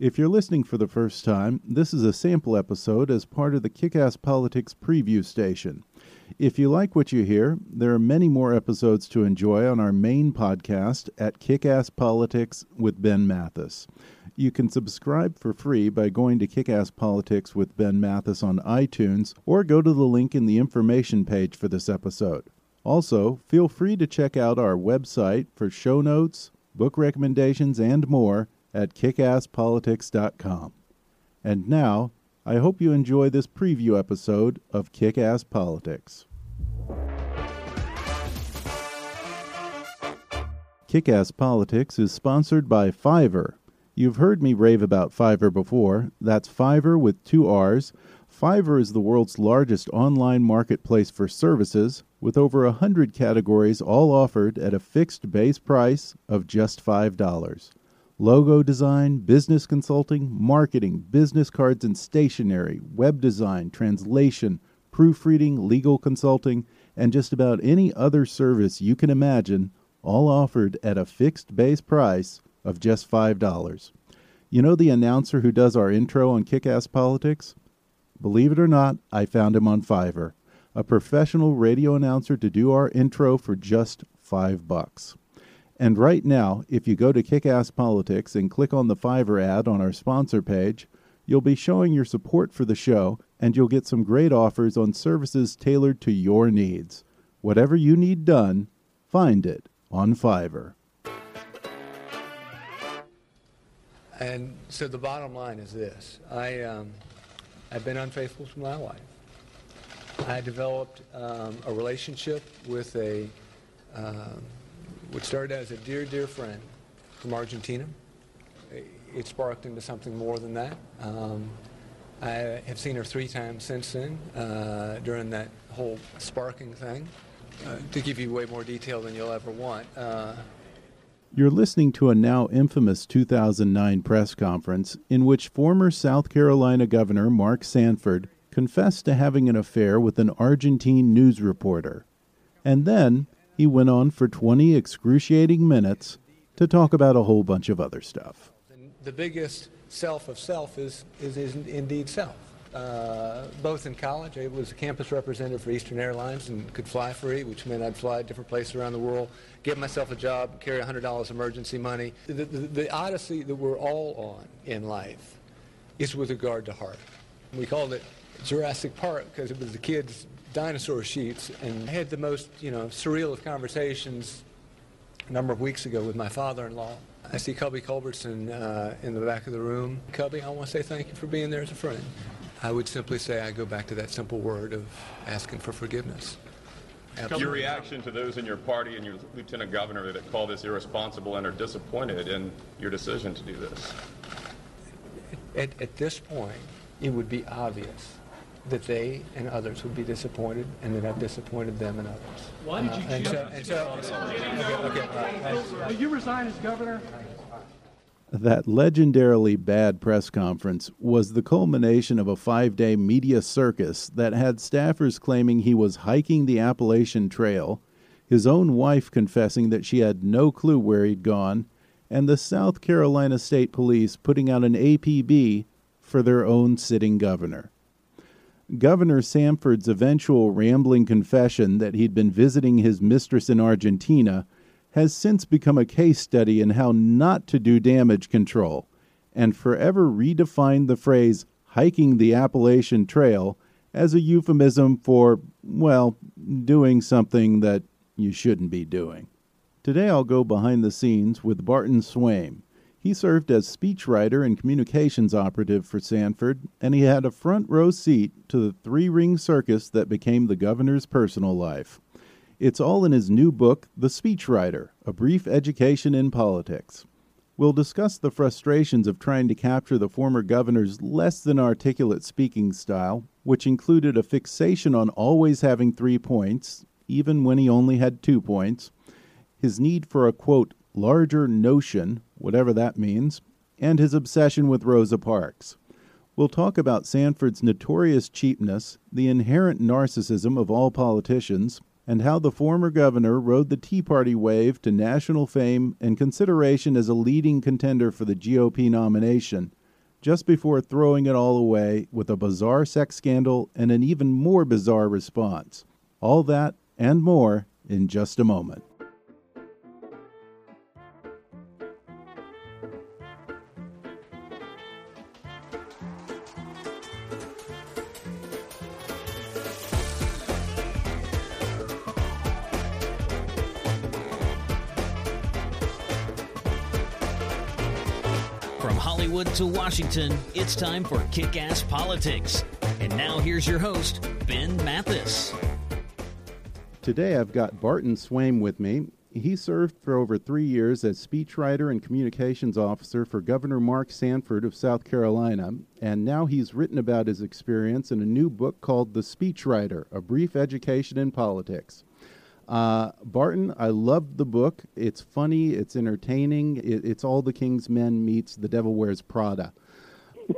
If you're listening for the first time, this is a sample episode as part of the Kick Ass Politics preview station. If you like what you hear, there are many more episodes to enjoy on our main podcast at Kick Ass Politics with Ben Mathis. You can subscribe for free by going to Kick Ass Politics with Ben Mathis on iTunes or go to the link in the information page for this episode. Also, feel free to check out our website for show notes, book recommendations, and more at kickasspolitics.com. And now, I hope you enjoy this preview episode of Kick Ass Politics. Kick Ass Politics is sponsored by Fiverr. You've heard me rave about Fiverr before. That's Fiverr with two R's. Fiverr is the world's largest online marketplace for services, with over a hundred categories all offered at a fixed base price of just $5 logo design, business consulting, marketing, business cards and stationery, web design, translation, proofreading, legal consulting, and just about any other service you can imagine, all offered at a fixed base price of just $5. You know the announcer who does our intro on Kick Ass Politics? Believe it or not, I found him on Fiverr, a professional radio announcer to do our intro for just 5 bucks. And right now, if you go to Kickass Politics and click on the Fiverr ad on our sponsor page, you'll be showing your support for the show and you'll get some great offers on services tailored to your needs. Whatever you need done, find it on Fiverr. And so the bottom line is this. I, um, I've been unfaithful to my wife. I developed um, a relationship with a um, which started as a dear, dear friend from Argentina. It sparked into something more than that. Um, I have seen her three times since then uh, during that whole sparking thing. Uh, to give you way more detail than you'll ever want. Uh, You're listening to a now infamous 2009 press conference in which former South Carolina Governor Mark Sanford confessed to having an affair with an Argentine news reporter. And then he went on for 20 excruciating minutes to talk about a whole bunch of other stuff. The biggest self of self is, is, is indeed self. Uh, both in college, I was a campus representative for Eastern Airlines and could fly free, which meant I'd fly different places around the world, get myself a job, carry $100 emergency money. The, the, the odyssey that we're all on in life is with regard to heart. We called it Jurassic Park because it was the kids dinosaur sheets and I had the most, you know, surreal of conversations a number of weeks ago with my father-in-law. I see Cubby Culbertson uh, in the back of the room. Cubby, I want to say thank you for being there as a friend. I would simply say I go back to that simple word of asking for forgiveness. Absolutely. Your reaction to those in your party and your lieutenant governor that call this irresponsible and are disappointed in your decision to do this? At, at this point, it would be obvious that they and others would be disappointed and that I've disappointed them and others. Why did you uh, choose so, and so, and so, okay, okay, Will you resign as governor? That legendarily bad press conference was the culmination of a five day media circus that had staffers claiming he was hiking the Appalachian Trail, his own wife confessing that she had no clue where he'd gone, and the South Carolina State Police putting out an APB for their own sitting governor. Governor Sanford's eventual rambling confession that he'd been visiting his mistress in Argentina has since become a case study in how not to do damage control and forever redefined the phrase hiking the Appalachian Trail as a euphemism for, well, doing something that you shouldn't be doing. Today I'll go behind the scenes with Barton Swaim. He served as speechwriter and communications operative for Sanford, and he had a front row seat to the three ring circus that became the governor's personal life. It's all in his new book, The Speechwriter A Brief Education in Politics. We'll discuss the frustrations of trying to capture the former governor's less than articulate speaking style, which included a fixation on always having three points, even when he only had two points, his need for a quote, larger notion, whatever that means, and his obsession with Rosa Parks. We'll talk about Sanford's notorious cheapness, the inherent narcissism of all politicians, and how the former governor rode the Tea Party wave to national fame and consideration as a leading contender for the GOP nomination, just before throwing it all away with a bizarre sex scandal and an even more bizarre response. All that and more in just a moment. Hollywood to Washington, it's time for Kick Ass Politics. And now here's your host, Ben Mathis. Today I've got Barton Swaim with me. He served for over three years as speechwriter and communications officer for Governor Mark Sanford of South Carolina, and now he's written about his experience in a new book called The Speechwriter A Brief Education in Politics. Uh, Barton, I loved the book. It's funny, it's entertaining. It, it's all the King's Men meets The Devil Wears Prada.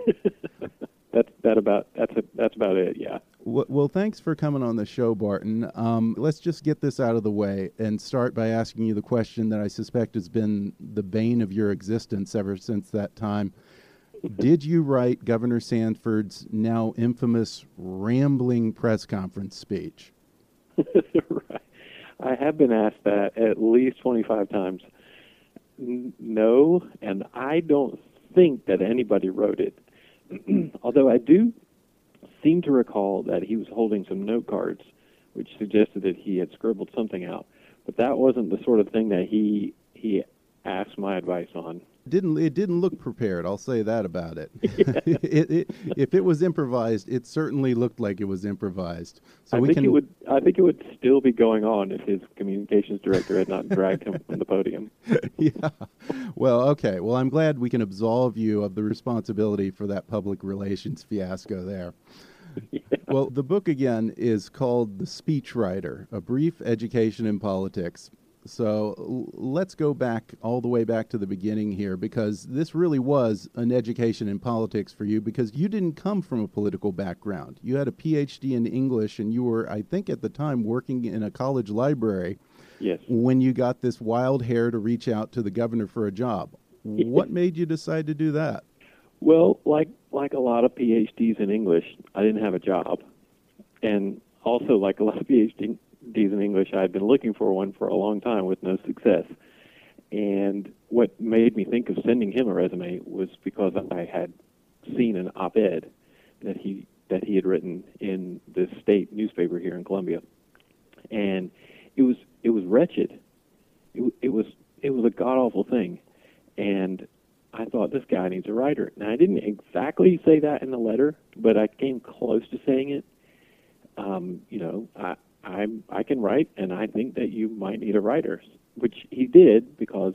that's that about that's a, that's about it. Yeah. Well, well, thanks for coming on the show, Barton. Um, let's just get this out of the way and start by asking you the question that I suspect has been the bane of your existence ever since that time. Did you write Governor Sanford's now infamous rambling press conference speech? I have been asked that at least 25 times. N- no, and I don't think that anybody wrote it. Although I do seem to recall that he was holding some note cards, which suggested that he had scribbled something out. But that wasn't the sort of thing that he he asked my advice on didn't it didn't look prepared. I'll say that about it. it, it. If it was improvised, it certainly looked like it was improvised. So I we think can. It would, I think it would still be going on if his communications director had not dragged him from the podium. yeah. Well, okay. Well, I'm glad we can absolve you of the responsibility for that public relations fiasco there. Yeah. Well, the book again is called The Speechwriter A Brief Education in Politics. So let's go back all the way back to the beginning here because this really was an education in politics for you because you didn't come from a political background. You had a PhD in English and you were, I think, at the time working in a college library. Yes. When you got this wild hair to reach out to the governor for a job. What made you decide to do that? Well, like like a lot of PhDs in English, I didn't have a job. And also like a lot of PhD D's in English. I had been looking for one for a long time with no success. And what made me think of sending him a resume was because I had seen an op-ed that he that he had written in the state newspaper here in Columbia, and it was it was wretched. It, it was it was a god awful thing, and I thought this guy needs a writer. Now I didn't exactly say that in the letter, but I came close to saying it. Um, you know, I, I'm I can write, and I think that you might need a writer, which he did because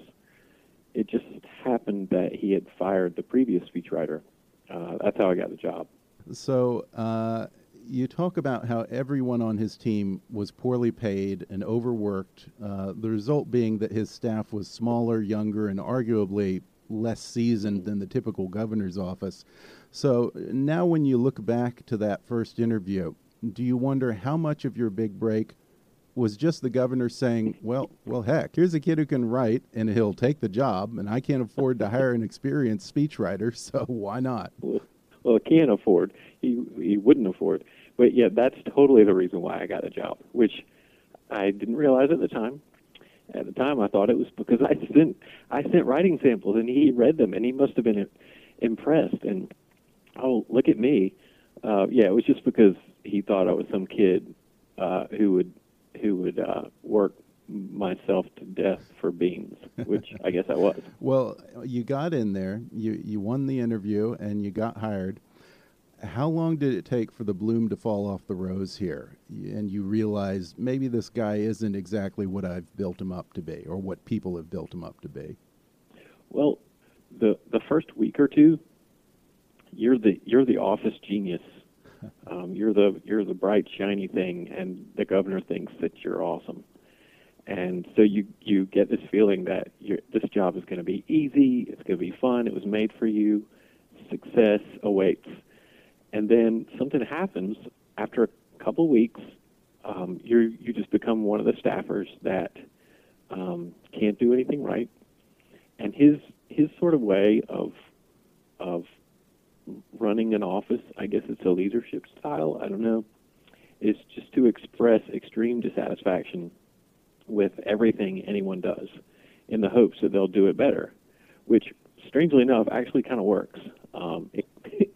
it just happened that he had fired the previous speechwriter. Uh, that's how I got the job. So uh, you talk about how everyone on his team was poorly paid and overworked. Uh, the result being that his staff was smaller, younger, and arguably less seasoned than the typical governor's office. So now, when you look back to that first interview, do you wonder how much of your big break was just the governor saying, "Well, well, heck, here's a kid who can write, and he'll take the job, and I can't afford to hire an experienced speechwriter, so why not?" Well, can't afford. He he wouldn't afford. But yeah, that's totally the reason why I got a job, which I didn't realize at the time. at the time I thought it was because I sent I sent writing samples and he read them and he must have been impressed and oh look at me uh, yeah it was just because he thought I was some kid uh, who would who would uh, work myself to death for beans, which I guess I was. Well, you got in there, you you won the interview, and you got hired. How long did it take for the bloom to fall off the rose here, and you realized maybe this guy isn't exactly what I've built him up to be, or what people have built him up to be? Well, the the first week or two, you're the you're the office genius. Um, you're the you're the bright shiny thing, and the governor thinks that you're awesome and so you you get this feeling that this job is going to be easy, it's going to be fun, it was made for you, success awaits, and then something happens after a couple weeks. Um, you you just become one of the staffers that um, can't do anything right, and his his sort of way of of running an office, I guess it's a leadership style. I don't know, is just to express extreme dissatisfaction with everything anyone does in the hopes that they'll do it better, which strangely enough actually kind of works. Um,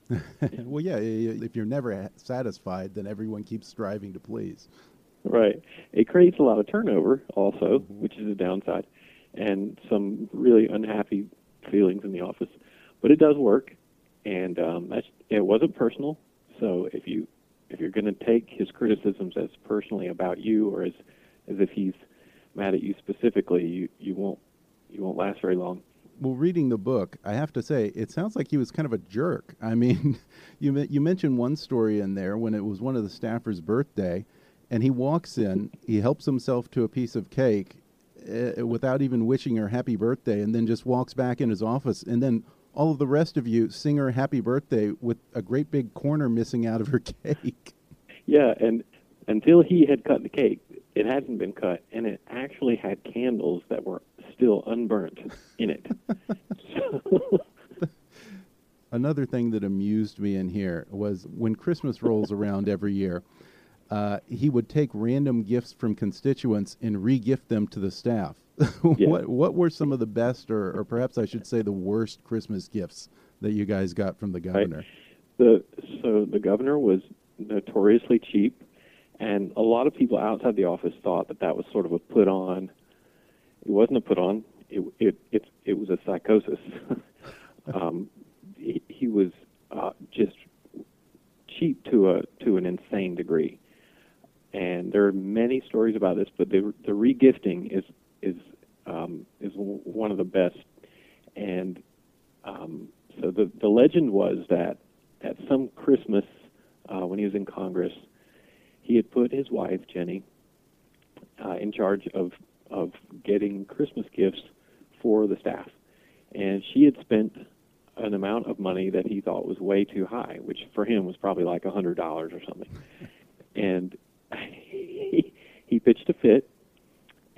well, yeah, if you're never satisfied, then everyone keeps striving to please. Right. It creates a lot of turnover also, mm-hmm. which is a downside, and some really unhappy feelings in the office. But it does work, and um, it wasn't personal. So if you if you're going to take his criticisms as personally about you or as as if he's mad at you specifically, you you won't you won't last very long. Well, reading the book, I have to say, it sounds like he was kind of a jerk. I mean, you you mentioned one story in there when it was one of the staffers' birthday, and he walks in, he helps himself to a piece of cake uh, without even wishing her happy birthday, and then just walks back in his office, and then all of the rest of you sing her happy birthday with a great big corner missing out of her cake. Yeah, and until he had cut the cake, it hadn't been cut, and it actually had candles that were still unburnt in it. Another thing that amused me in here was when Christmas rolls around every year, uh, he would take random gifts from constituents and regift them to the staff. Yeah. what what were some of the best, or, or perhaps I should say, the worst Christmas gifts that you guys got from the governor? Right. The so the governor was notoriously cheap and a lot of people outside the office thought that that was sort of a put on. It wasn't a put on. It it it, it was a psychosis. um, he, he was uh, just cheap to a to an insane degree. And there are many stories about this, but the the regifting is is um, is one of the best. And um, so the the legend was that at some Christmas uh, when he was in Congress, he had put his wife Jenny uh, in charge of of getting Christmas gifts for the staff, and she had spent an amount of money that he thought was way too high, which for him was probably like a hundred dollars or something. And he, he pitched a fit,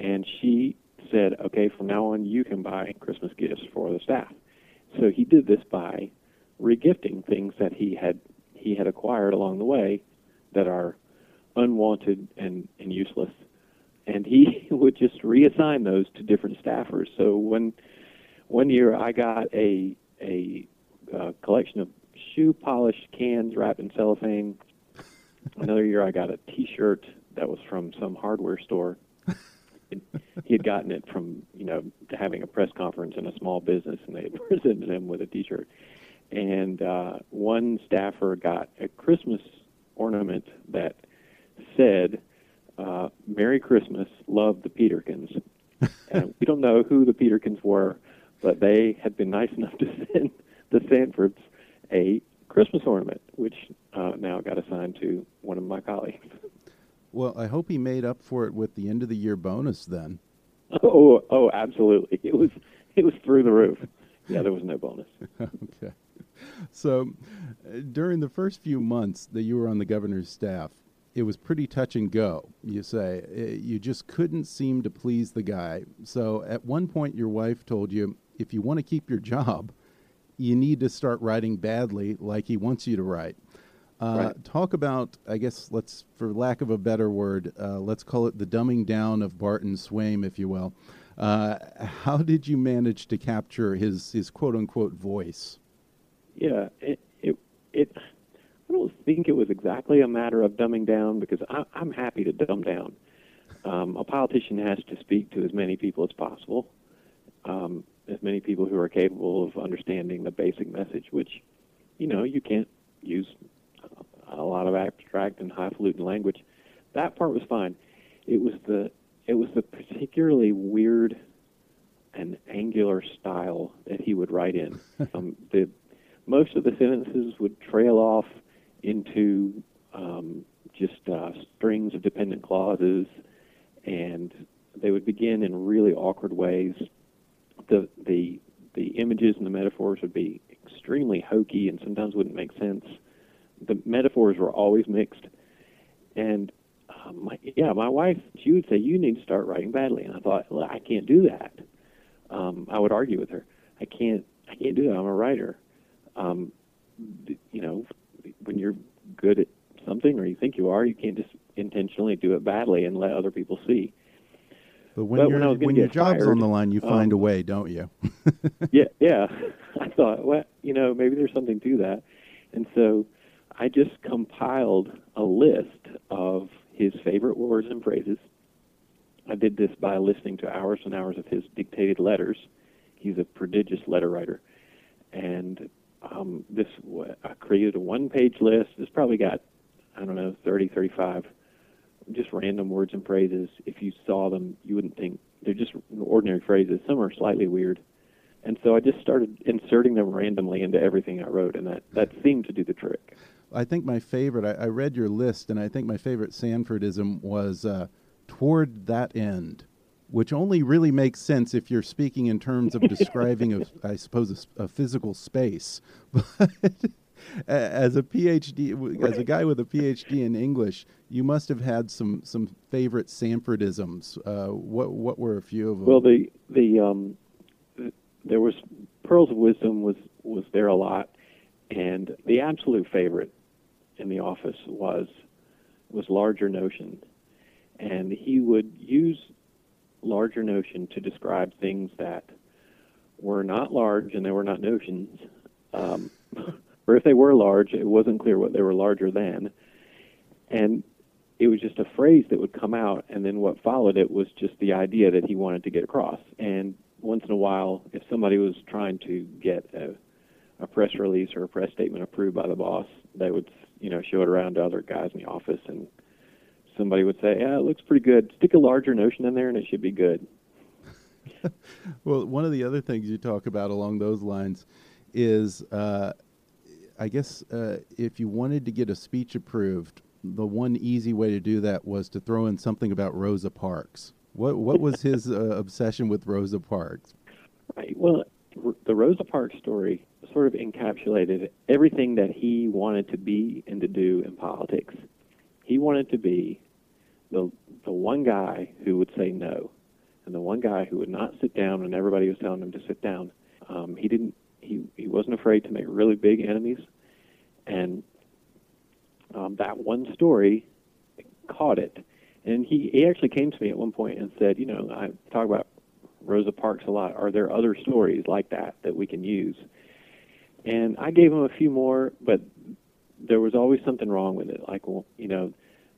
and she said, "Okay, from now on, you can buy Christmas gifts for the staff." So he did this by regifting things that he had he had acquired along the way that are unwanted and, and useless. And he would just reassign those to different staffers. So when one year I got a a uh, collection of shoe polish cans wrapped in cellophane. Another year I got a T-shirt that was from some hardware store. he had gotten it from you know having a press conference in a small business, and they presented him with a T-shirt. And uh, one staffer got a Christmas ornament that said, uh, "Merry Christmas, love the Peterkins." and we don't know who the Peterkins were, but they had been nice enough to send the Sanfords a Christmas ornament, which uh, now got assigned to one of my colleagues. Well, I hope he made up for it with the end of the year bonus then. Oh, oh, absolutely. It was it was through the roof. Yeah, there was no bonus. okay. So, uh, during the first few months that you were on the governor's staff, it was pretty touch and go. You say it, you just couldn't seem to please the guy. So at one point, your wife told you, if you want to keep your job, you need to start writing badly, like he wants you to write. Uh, Right. Talk about, I guess, let's, for lack of a better word, uh, let's call it the dumbing down of Barton Swaim, if you will. Uh, how did you manage to capture his, his quote unquote voice? Yeah, it, it, it, I don't think it was exactly a matter of dumbing down because I, I'm happy to dumb down. Um, a politician has to speak to as many people as possible, um, as many people who are capable of understanding the basic message, which, you know, you can't use a lot of abstract and highfalutin language. That part was fine. It was the it was the particularly weird and angular style that he would write in. um, the most of the sentences would trail off into um, just uh, strings of dependent clauses, and they would begin in really awkward ways. The the the images and the metaphors would be extremely hokey and sometimes wouldn't make sense. The metaphors were always mixed, and uh, my, yeah, my wife she would say you need to start writing badly, and I thought well, I can't do that. Um, I would argue with her. I can't. I can't do that. I'm a writer. Um, you know, when you're good at something or you think you are, you can't just intentionally do it badly and let other people see. But when, But you're, when when your job's on the line, you find um, a way, don't you? yeah, yeah. I thought, well, you know, maybe there's something to that. And so I just compiled a list of his favorite words and phrases. I did this by listening to hours and hours of his dictated letters. He's a prodigious letter writer. And um, this, I created a one page list. It's probably got, I don't know, 30, 35 just random words and phrases. If you saw them, you wouldn't think they're just ordinary phrases. Some are slightly weird. And so I just started inserting them randomly into everything I wrote, and that, that seemed to do the trick. I think my favorite, I, I read your list, and I think my favorite Sanfordism was uh, toward that end, which only really makes sense if you're speaking in terms of describing, a, I suppose, a physical space. But as a PhD, as a guy with a PhD in English, you must have had some, some favorite Sanfordisms. Uh, what, what were a few of them? Well, the the um, there was pearls of wisdom was was there a lot, and the absolute favorite in the office was was larger notion, and he would use larger notion to describe things that were not large and they were not notions, um, or if they were large, it wasn't clear what they were larger than, and it was just a phrase that would come out, and then what followed it was just the idea that he wanted to get across. And once in a while, if somebody was trying to get a, a press release or a press statement approved by the boss, they would, you know, show it around to other guys in the office, and somebody would say, "Yeah, it looks pretty good. Stick a larger notion in there, and it should be good." Well, one of the other things you talk about along those lines is, uh, I guess, uh, if you wanted to get a speech approved, the one easy way to do that was to throw in something about Rosa Parks. What what was his uh, obsession with Rosa Parks? Right. Well, the Rosa Parks story sort of encapsulated everything that he wanted to be and to do in politics. He wanted to be the the one guy who would say no, and the one guy who would not sit down when everybody was telling him to sit down. Um, he didn't. He he wasn't afraid to make really big enemies, and um, that one story caught it. And he, he actually came to me at one point and said, you know, I talk about Rosa Parks a lot. Are there other stories like that that we can use? And I gave him a few more, but there was always something wrong with it. Like, well, you know,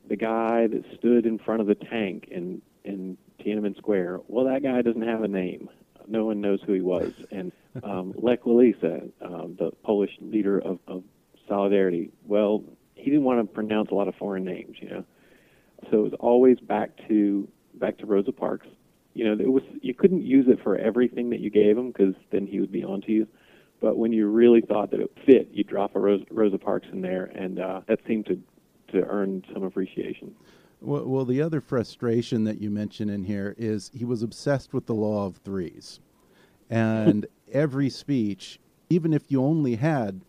the guy that stood in front of the tank in in Tiananmen Square. Well, that guy doesn't have a name. No one knows who he was. And um, Lech Walesa, um, the Polish leader of, of Solidarity. Well, he didn't want to pronounce a lot of foreign names, you know. So it was always back to back to Rosa Parks. You know, it was you couldn't use it for everything that you gave him because then he would be onto you. But when you really thought that it fit, you drop a Rosa, Rosa Parks in there, and uh, that seemed to to earn some appreciation. Well, well, the other frustration that you mention in here is he was obsessed with the law of threes, and every speech, even if you only had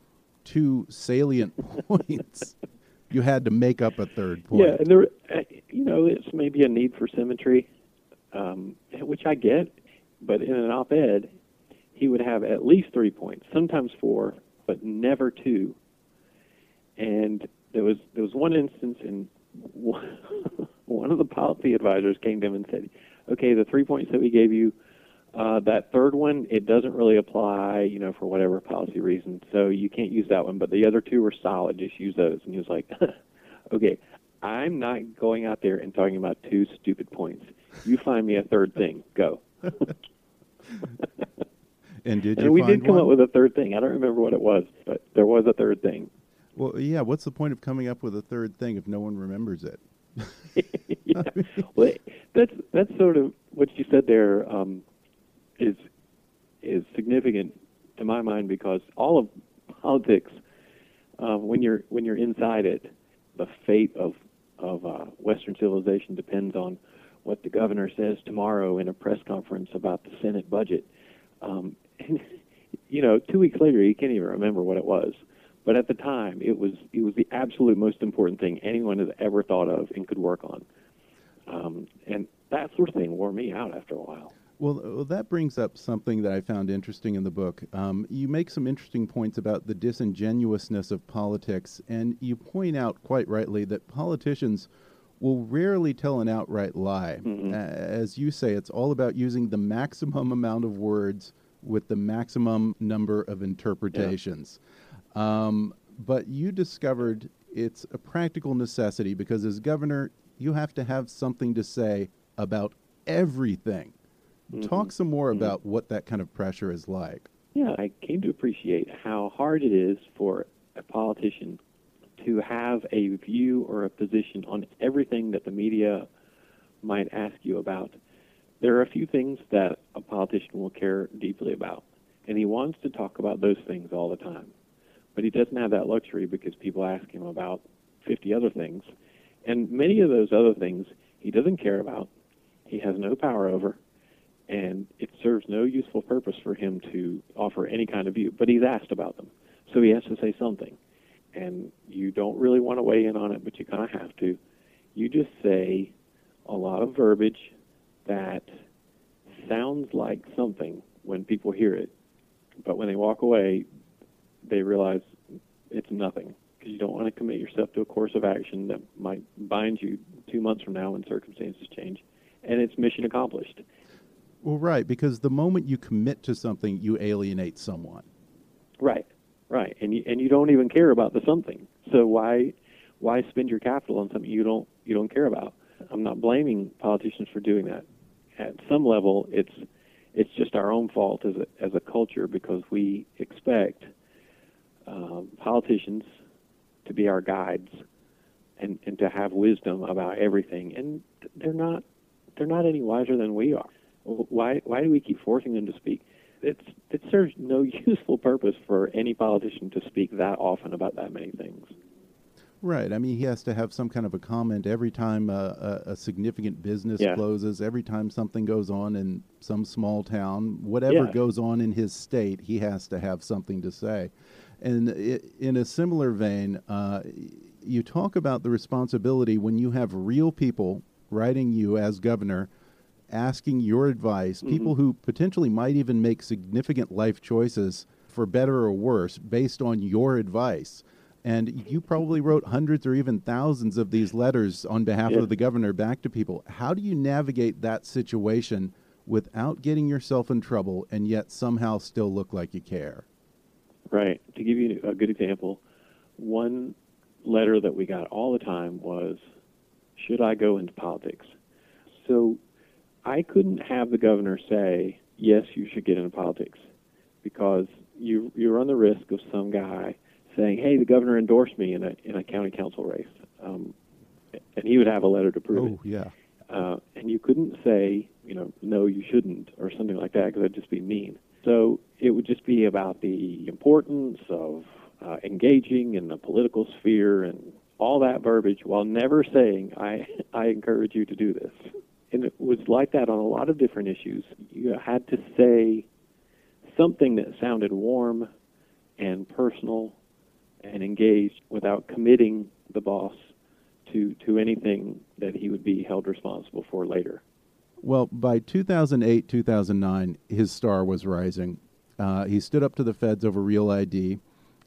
two salient points, you had to make up a third point. Yeah, and there, uh, you know, it's maybe a need for symmetry, um, which I get. But in an op-ed, he would have at least three points, sometimes four, but never two. And there was there was one instance in one, of the policy advisors came to him and said, "Okay, the three points that we gave you, uh, that third one it doesn't really apply, you know, for whatever policy reason. So you can't use that one. But the other two are solid. Just use those." And he was like, "Okay, I'm not going out there and talking about two stupid points. You find me a third thing. Go." and did and you we did come one? up with a third thing. I don't remember what it was, but there was a third thing. Well, yeah. What's the point of coming up with a third thing if no one remembers it? yeah. Well, that's that's sort of what you said there um, is is significant to my mind because all of politics, uh, when you're when you're inside it, the fate of of uh, Western civilization depends on what the governor says tomorrow in a press conference about the Senate budget. Um, and, you know, two weeks later, you can't even remember what it was. But at the time, it was it was the absolute most important thing anyone has ever thought of and could work on. Um, and that sort of thing wore me out after a while. Well, uh, that brings up something that I found interesting in the book. Um, you make some interesting points about the disingenuousness of politics, and you point out quite rightly that politicians will rarely tell an outright lie. Mm-hmm. As you say, it's all about using the maximum amount of words with the maximum number of interpretations. Um, but you discovered it's a practical necessity because as governor, you have to have something to say about everything. Talk some more about what that kind of pressure is like. Yeah, I came to appreciate how hard it is for a politician to have a view or a position on everything that the media might ask you about. There are a few things that a politician will care deeply about, and he wants to talk about those things all the time. But he doesn't have that luxury because people ask him about 50 other things, and many of those other things he doesn't care about, he has no power over, and it serves no useful purpose for him to offer any kind of view. But he's asked about them, so he has to say something. And you don't really want to weigh in on it, but you kind of have to. You just say a lot of verbiage that sounds like something when people hear it, but when they walk away, they realize it's nothing because you don't want to commit yourself to a course of action that might bind you two months from now when circumstances change, and it's mission accomplished. Well, right, because the moment you commit to something, you alienate someone. Right, right, and you and you don't even care about the something. So why why spend your capital on something you don't you don't care about? I'm not blaming politicians for doing that. At some level, it's it's just our own fault as a as a culture because we expect um, politicians to be our guides and and to have wisdom about everything, and they're not they're not any wiser than we are. Why why do we keep forcing them to speak? It's it serves no useful purpose for any politician to speak that often about that many things. Right. I mean, he has to have some kind of a comment every time uh, a, a significant business Yeah. closes, every time something goes on in some small town, whatever Yeah. goes on in his state, he has to have something to say. And i in a similar vein, uh, you talk about the responsibility when you have real people writing you as governor asking your advice, Mm-hmm. people who potentially might even make significant life choices for better or worse based on your advice. And you probably wrote hundreds or even thousands of these letters on behalf Yeah. of the governor back to people. How do you navigate that situation without getting yourself in trouble and yet somehow still look like you care? Right. To give you a good example, one letter that we got all the time was, "Should I go into politics?" So I couldn't have the governor say, "Yes, you should get into politics," because you you run the risk of some guy saying, "Hey, the governor endorsed me in a in a county council race," um, and he would have a letter to prove it. Oh, yeah. Uh, and you couldn't say, you know, no, you shouldn't, or something like that, because that'd just be mean. So it would just be about the importance of uh, engaging in the political sphere and all that verbiage, while never saying, I, I encourage you to do this. And it was like that on a lot of different issues. You had to say something that sounded warm and personal and engaged without committing the boss to to anything that he would be held responsible for later. Well, by 2008, 2009, his star was rising. Uh, he stood up to the feds over Real ID,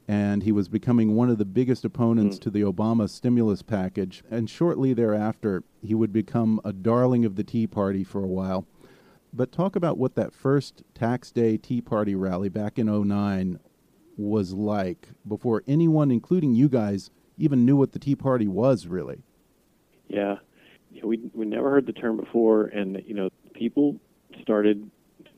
and he was becoming one of the biggest opponents Mm. to the Obama stimulus package. And shortly thereafter, he would become a darling of the Tea Party for a while. But talk about what that first tax day Tea Party rally back in 09 was like before anyone, including you guys, even knew what the Tea Party was really. Yeah, yeah we we never heard the term before, and you know, people started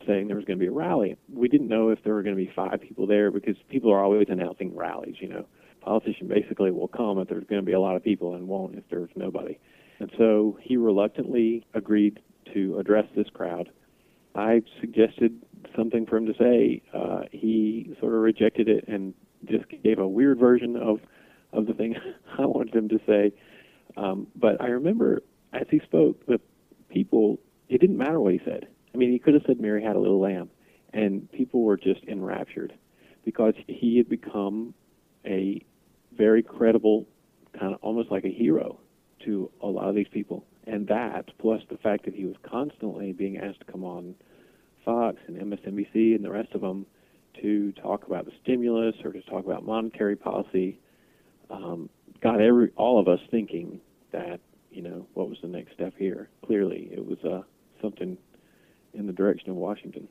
saying there was going to be a rally. We didn't know if there were going to be five people there because people are always announcing rallies. You know, politician basically will come if there's going to be a lot of people and won't if there's nobody. And so he reluctantly agreed to address this crowd. I suggested something for him to say. Uh, he sort of rejected it and just gave a weird version of of the thing I wanted him to say. Um, but I remember as he spoke, the people, it didn't matter what he said. I mean, he could have said Mary had a little lamb, and people were just enraptured because he had become a very credible, kind of almost like a hero to a lot of these people. And that, plus the fact that he was constantly being asked to come on Fox and MSNBC and the rest of them to talk about the stimulus or to talk about monetary policy, um, got every all of us thinking that you know what was the next step here. Clearly, it was uh, something in the direction of Washington.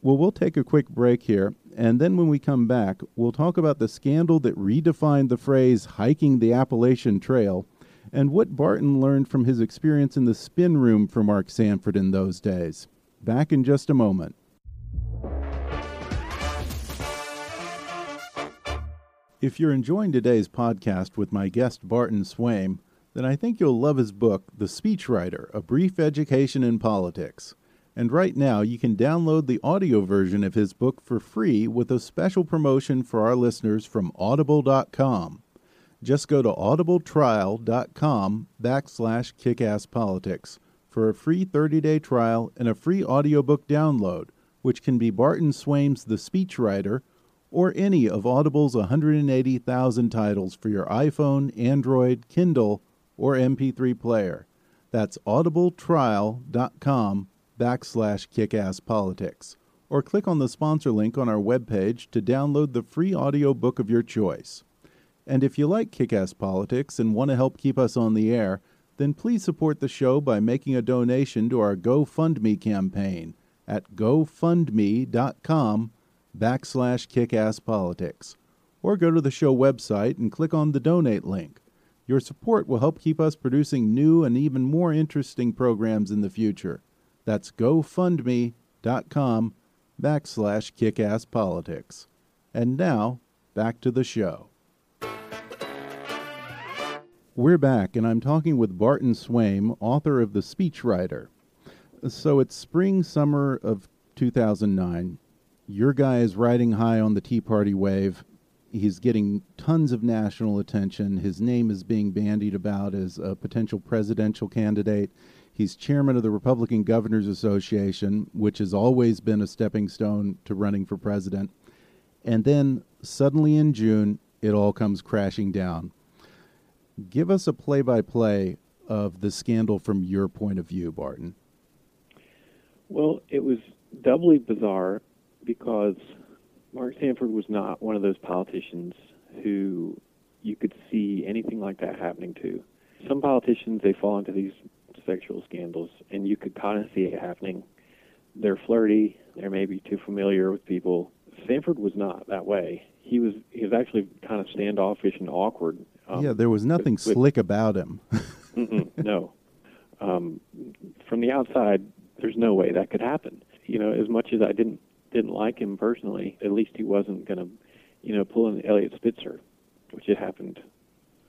Well, we'll take a quick break here, and then when we come back, we'll talk about the scandal that redefined the phrase hiking the Appalachian Trail and what Barton learned from his experience in the spin room for Mark Sanford in those days. Back in just a moment. If you're enjoying today's podcast with my guest Barton Swaim, then I think you'll love his book, The Speechwriter A Brief Education in Politics. And right now, you can download the audio version of his book for free with a special promotion for our listeners from audible.com. Just go to audibletrial.com backslash kickasspolitics for a free 30-day trial and a free audiobook download, which can be Barton Swaim's The Speechwriter or any of Audible's 180,000 titles for your iPhone, Android, Kindle, or MP3 player. That's audibletrial.com backslash kickasspolitics. Or click on the sponsor link on our webpage to download the free audiobook of your choice. And if you like Kickass Politics and want to help keep us on the air, then please support the show by making a donation to our GoFundMe campaign at gofundme.com backslash kickasspolitics. Or go to the show website and click on the donate link. Your support will help keep us producing new and even more interesting programs in the future. That's gofundme.com backslash kickasspolitics. And now, back to the show. We're back, and I'm talking with Barton Swaim, author of The Speechwriter. So it's spring, summer of 2009. Your guy is riding high on the Tea Party wave. He's getting tons of national attention. His name is being bandied about as a potential presidential candidate. He's chairman of the Republican Governors Association, which has always been a stepping stone to running for president. And then suddenly in June, it all comes crashing down. Give us a play by play of the scandal from your point of view, Barton. Well, it was doubly bizarre because Mark Sanford was not one of those politicians who you could see anything like that happening to. Some politicians, they fall into these sexual scandals, and you could kind of see it happening. They're flirty, they're maybe too familiar with people. Sanford was not that way. He was he was actually kind of standoffish and awkward. Um, yeah, there was nothing with- slick about him. No. Um, from the outside, there's no way that could happen. You know, as much as I didn't didn't like him personally, at least he wasn't going to, you know, pull an Eliot Spitzer, which had happened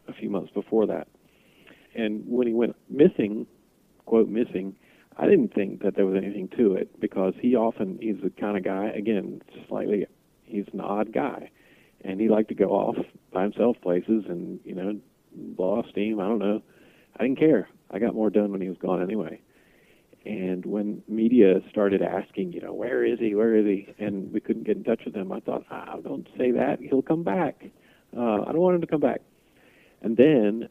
a few months before that. And when he went missing, quote missing, I didn't think that there was anything to it because he often he's the kind of guy again slightly he's an odd guy, and he liked to go off by himself places and you know blow off steam. I don't know. I didn't care. I got more done when he was gone anyway. And when media started asking, you know, where is he? Where is he? And we couldn't get in touch with him. I thought, ah, don't say that. He'll come back. Uh, I don't want him to come back. And then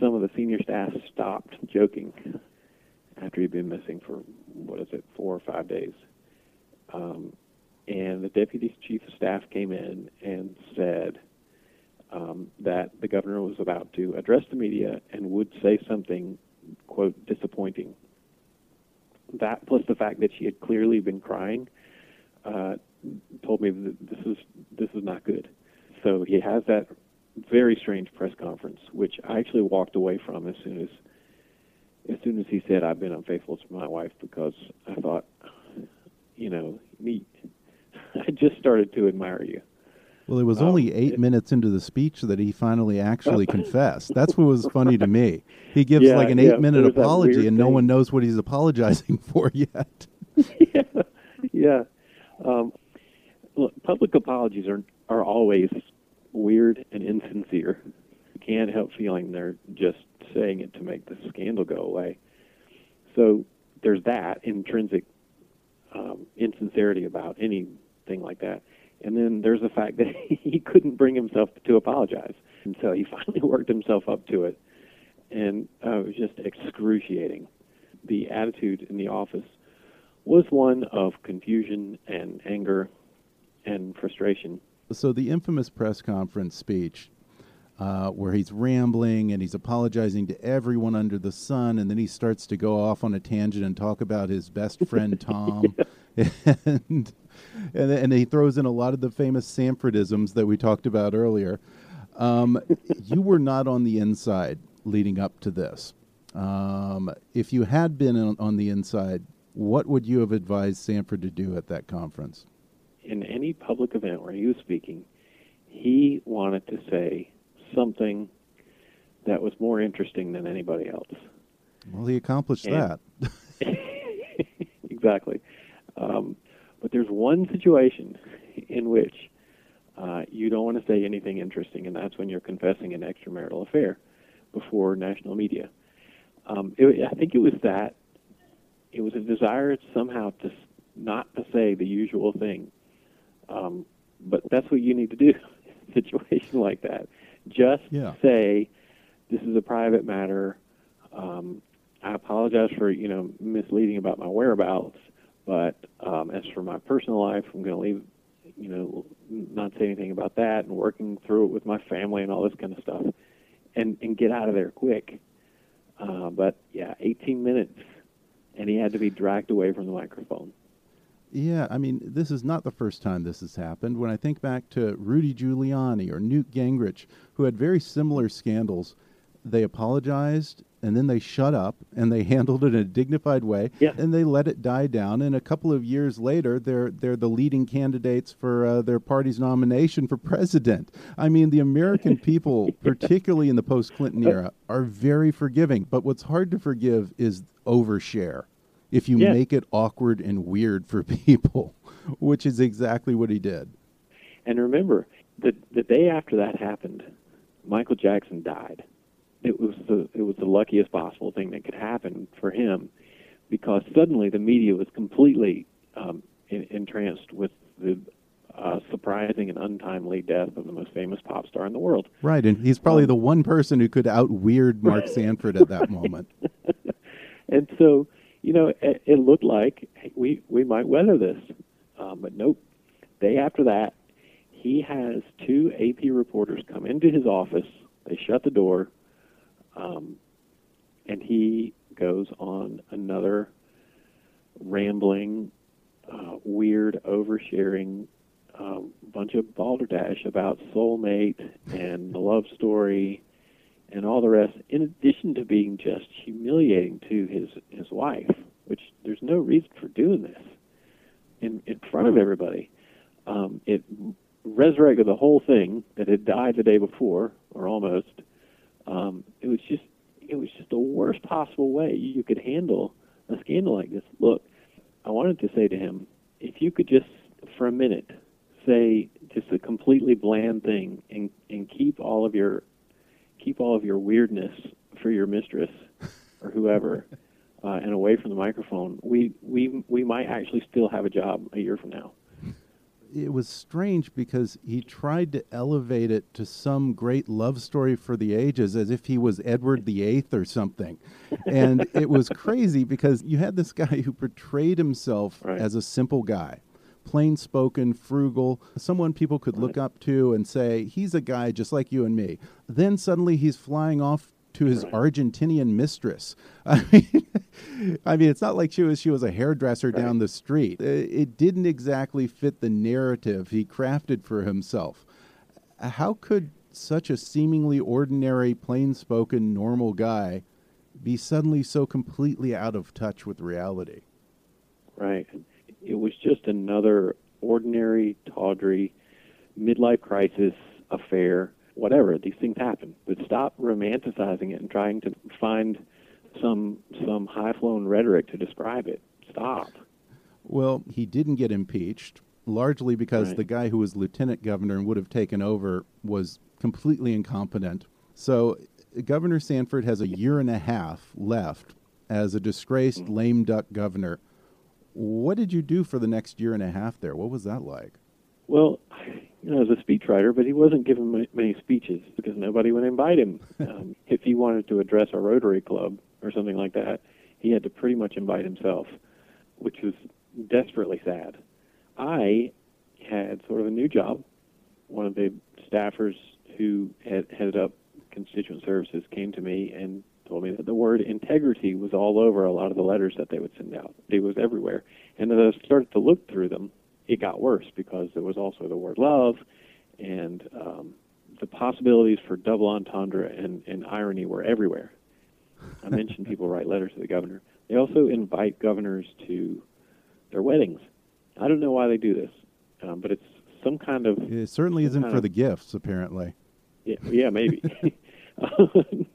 some of the senior staff stopped joking after he'd been missing for what is it, four or five days. Um, and the deputy chief of staff came in and said um, that the governor was about to address the media and would say something, quote, disappointing. That plus the fact that she had clearly been crying uh, told me that this is this is not good. So he has that very strange press conference, which I actually walked away from as soon as as soon as he said I've been unfaithful to my wife because I thought, you know, me, I just started to admire you. Well, it was only Um, eight it- minutes into the speech that he finally actually confessed. That's what was funny to me. He gives Yeah, like an yeah, eight-minute there apology, and no thing. one knows what he's apologizing for yet. yeah, yeah. Um, look, public apologies are are always weird and insincere. Can't help feeling they're just saying it to make the scandal go away. So there's that intrinsic um, insincerity about anything like that. And then there's the fact that he couldn't bring himself to apologize. And so he finally worked himself up to it. And uh, it was just excruciating. The attitude in the office was one of confusion and anger and frustration. So the infamous press conference speech, uh, where he's rambling and he's apologizing to everyone under the sun, and then he starts to go off on a tangent and talk about his best friend Tom, and, and and he throws in a lot of the famous Sanfordisms that we talked about earlier. Um, you were not on the inside leading up to this. Um, if you had been on, on the inside, what would you have advised Sanford to do at that conference? In any public event where he was speaking, he wanted to say something that was more interesting than anybody else. Well, he accomplished And- that. exactly. Um, but there's one situation in which uh, you don't want to say anything interesting, and that's when you're confessing an extramarital affair before national media. Um, it, I think it was that it was a desire somehow to not to say the usual thing, um, but that's what you need to do in a situation like that. Just Yeah. say this is a private matter. Um, I apologize for you know misleading about my whereabouts, but um, as for my personal life, I'm going to leave, you know, not say anything about that, and working through it with my family and all this kind of stuff, and and get out of there quick. Uh, but yeah, 18 minutes, and he had to be dragged away from the microphone. Yeah, I mean, this is not the first time this has happened. When I think back to Rudy Giuliani or Newt Gingrich, who had very similar scandals, they apologized and then they shut up and they handled it in a dignified way Yeah. and they let it die down. And a couple of years later, they're they're the leading candidates for uh, their party's nomination for president. I mean, the American people, particularly in the post-Clinton era, are very forgiving. But what's hard to forgive is overshare if you Yeah. make it awkward and weird for people, which is exactly what he did. And remember, the the day after that happened, Michael Jackson died. It was the it was the luckiest possible thing that could happen for him, because suddenly the media was completely um, en- entranced with the uh, surprising and untimely death of the most famous pop star in the world. Right, and he's probably the one person who could out weird Mark Sanford at that moment. And so, you know, it, it looked like hey, we we might weather this, um, but nope. Day after that, he has two AP reporters come into his office. They shut the door, um, and he goes on another rambling, uh, weird, oversharing um, bunch of balderdash about soulmate and the love story and all the rest, in addition to being just humiliating to his his wife, which there's no reason for doing this in in front of everybody. Um, it resurrected the whole thing that had died the day before, or almost. Um, it was just it was just the worst possible way you could handle a scandal like this. Look, I wanted to say to him, if you could just for a minute say just a completely bland thing and and keep all of your keep all of your weirdness for your mistress or whoever uh, and away from the microphone, we, we, we might actually still have a job a year from now. It was strange because he tried to elevate it to some great love story for the ages as if he was Edward the Eighth or something. And it was crazy because you had this guy who portrayed himself Right. as a simple guy, plain spoken, frugal, someone people could look up to and say, he's a guy just like you and me. Then suddenly he's flying off to his Argentinian mistress. I mean, I mean, it's not like she was she was a hairdresser down the street. It, it didn't exactly fit the narrative he crafted for himself. How could such a seemingly ordinary, plain-spoken, normal guy be suddenly so completely out of touch with reality? Right. It was just another ordinary, tawdry midlife crisis affair whatever. These things happen, but stop romanticizing it and trying to find some some high flown rhetoric to describe it. Stop. Well, he didn't get impeached, largely because Right. the guy who was lieutenant governor and would have taken over was completely incompetent. So Governor Sanford has a year and a half left as a disgraced Mm-hmm. lame duck governor. What did you do for the next year and a half there? What was that like? Well, you know, as a speechwriter, but he wasn't giving many speeches because nobody would invite him. um, if he wanted to address a Rotary Club or something like that, he had to pretty much invite himself, which was desperately sad. I had sort of a new job. One of the staffers who had headed up constituent services came to me and told me that the word integrity was all over a lot of the letters that they would send out. It was everywhere. And as I started to look through them, it got worse because there was also the word love and um, the possibilities for double entendre and, and irony were everywhere. I mentioned people write letters to the governor. They also invite governors to their weddings. I don't know why they do this, um, but it's some kind of It certainly isn't for of- the gifts, apparently. yeah, yeah maybe.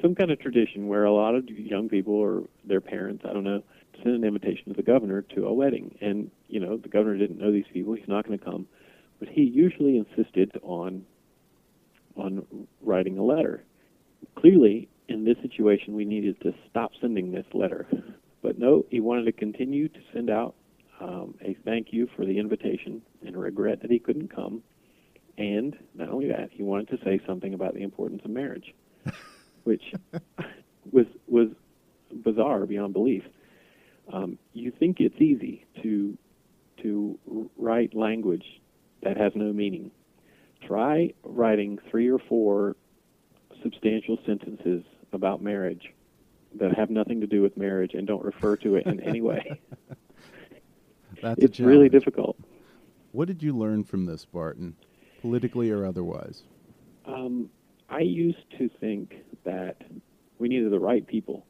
Some kind of tradition where a lot of young people or their parents, I don't know, send an invitation to the governor to a wedding. And, you know, the governor didn't know these people. He's not going to come. But he usually insisted on on writing a letter. Clearly, in this situation, we needed to stop sending this letter. But no, he wanted to continue to send out um, a thank you for the invitation and regret that he couldn't come. And not only that, he wanted to say something about the importance of marriage, which was was bizarre beyond belief. Um, you think it's easy to to write language that has no meaning. Try writing three or four substantial sentences about marriage that have nothing to do with marriage and don't refer to it in any way. That's a it's really difficult. What did you learn from this, Barton, politically or otherwise? Um, I used to think that we needed the right people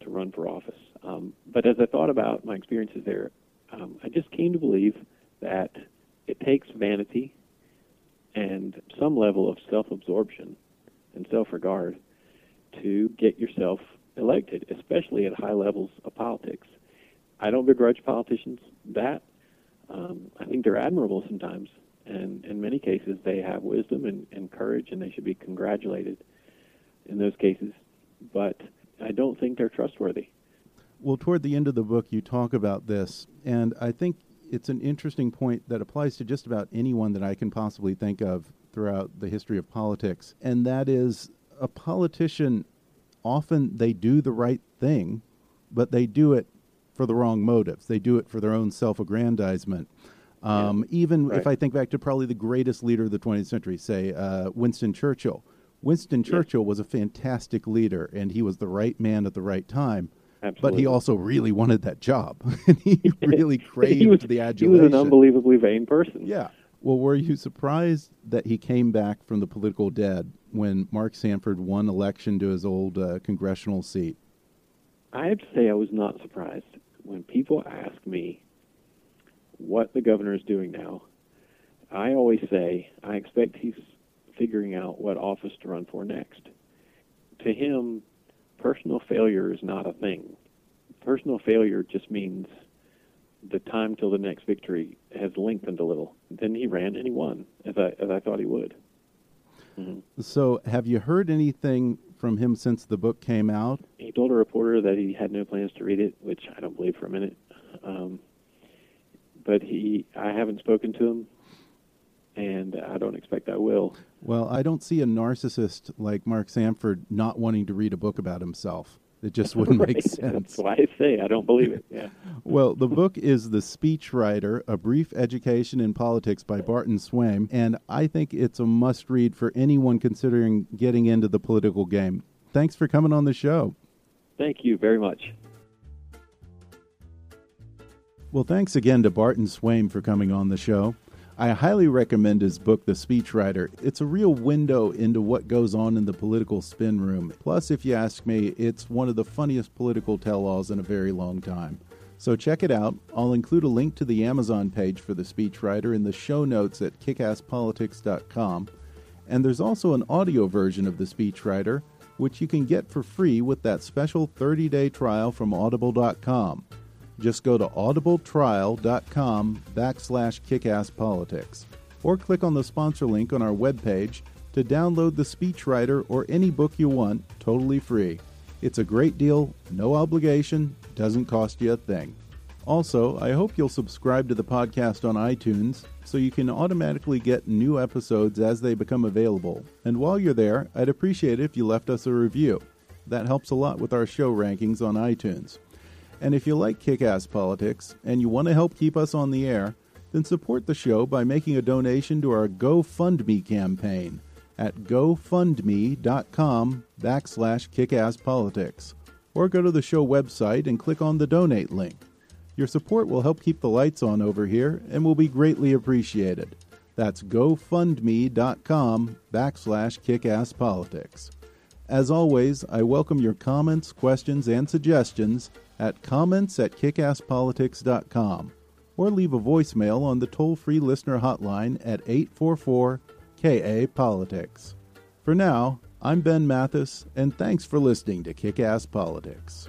to run for office. Um, but as I thought about my experiences there, um, I just came to believe that it takes vanity and some level of self absorption and self regard to get yourself elected, especially at high levels of politics. I don't begrudge politicians that. Um, I think they're admirable sometimes, and in many cases they have wisdom and, and courage, and they should be congratulated in those cases. But I don't think they're trustworthy. Well, toward the end of the book, you talk about this, and I think it's an interesting point that applies to just about anyone that I can possibly think of throughout the history of politics, and that is a politician often they do the right thing, but they do it for the wrong motives. They do it for their own self-aggrandizement. Um, Even if I think back to probably the greatest leader of the 20th century, say uh, Winston Churchill. Winston Churchill was a fantastic leader, and he was the right man at the right time. Absolutely. But he also really wanted that job. and he really craved he was, the He was an unbelievably vain person. Yeah. Well, were you surprised that he came back from the political dead when Mark Sanford won election to his old uh, congressional seat? I have to say I was not surprised when people ask me what the governor is doing now. I always say I expect he's figuring out what office to run for next. To him, personal failure is not a thing. Personal failure just means the time till the next victory has lengthened a little. Then he ran and he won, as I as I thought he would. Mhm. So, have you heard anything from him since the book came out? he told a reporter that he had no plans to read it, which I don't believe for a minute. Um, but he, I haven't spoken to him, and I don't expect I will. Well, I don't see a narcissist like Mark Sanford not wanting to read a book about himself. It just wouldn't right. make sense. That's why I say I don't believe it. Yeah. Well, the book is The Speechwriter, A Brief Education in Politics by Barton Swaim, and I think it's a must read for anyone considering getting into the political game. Thanks for coming on the show. Thank you very much. Well, thanks again to Barton Swaim for coming on the show. I highly recommend his book, The Speechwriter. It's a real window into what goes on in the political spin room. Plus, if you ask me, it's one of the funniest political tell alls in a very long time. So check it out. I'll include a link to the Amazon page for The Speechwriter in the show notes at kickasspolitics.com. And there's also an audio version of The Speechwriter, which you can get for free with that special 30 day trial from audible.com. Just go to audibletrial.com backslash kickasspolitics or click on the sponsor link on our webpage to download the speechwriter or any book you want totally free. It's a great deal, no obligation, doesn't cost you a thing. Also, I hope you'll subscribe to the podcast on iTunes so you can automatically get new episodes as they become available. And while you're there, I'd appreciate it if you left us a review. That helps a lot with our show rankings on iTunes. And if you like kick ass politics and you want to help keep us on the air, then support the show by making a donation to our GoFundMe campaign at gofundme.com backslash kickasspolitics. Or go to the show website and click on the donate link. Your support will help keep the lights on over here and will be greatly appreciated. That's gofundme.com backslash kickasspolitics. As always, I welcome your comments, questions, and suggestions at comments at kickasspolitics.com or leave a voicemail on the toll free listener hotline at 844 KA Politics. For now, I'm Ben Mathis, and thanks for listening to Kick Ass Politics.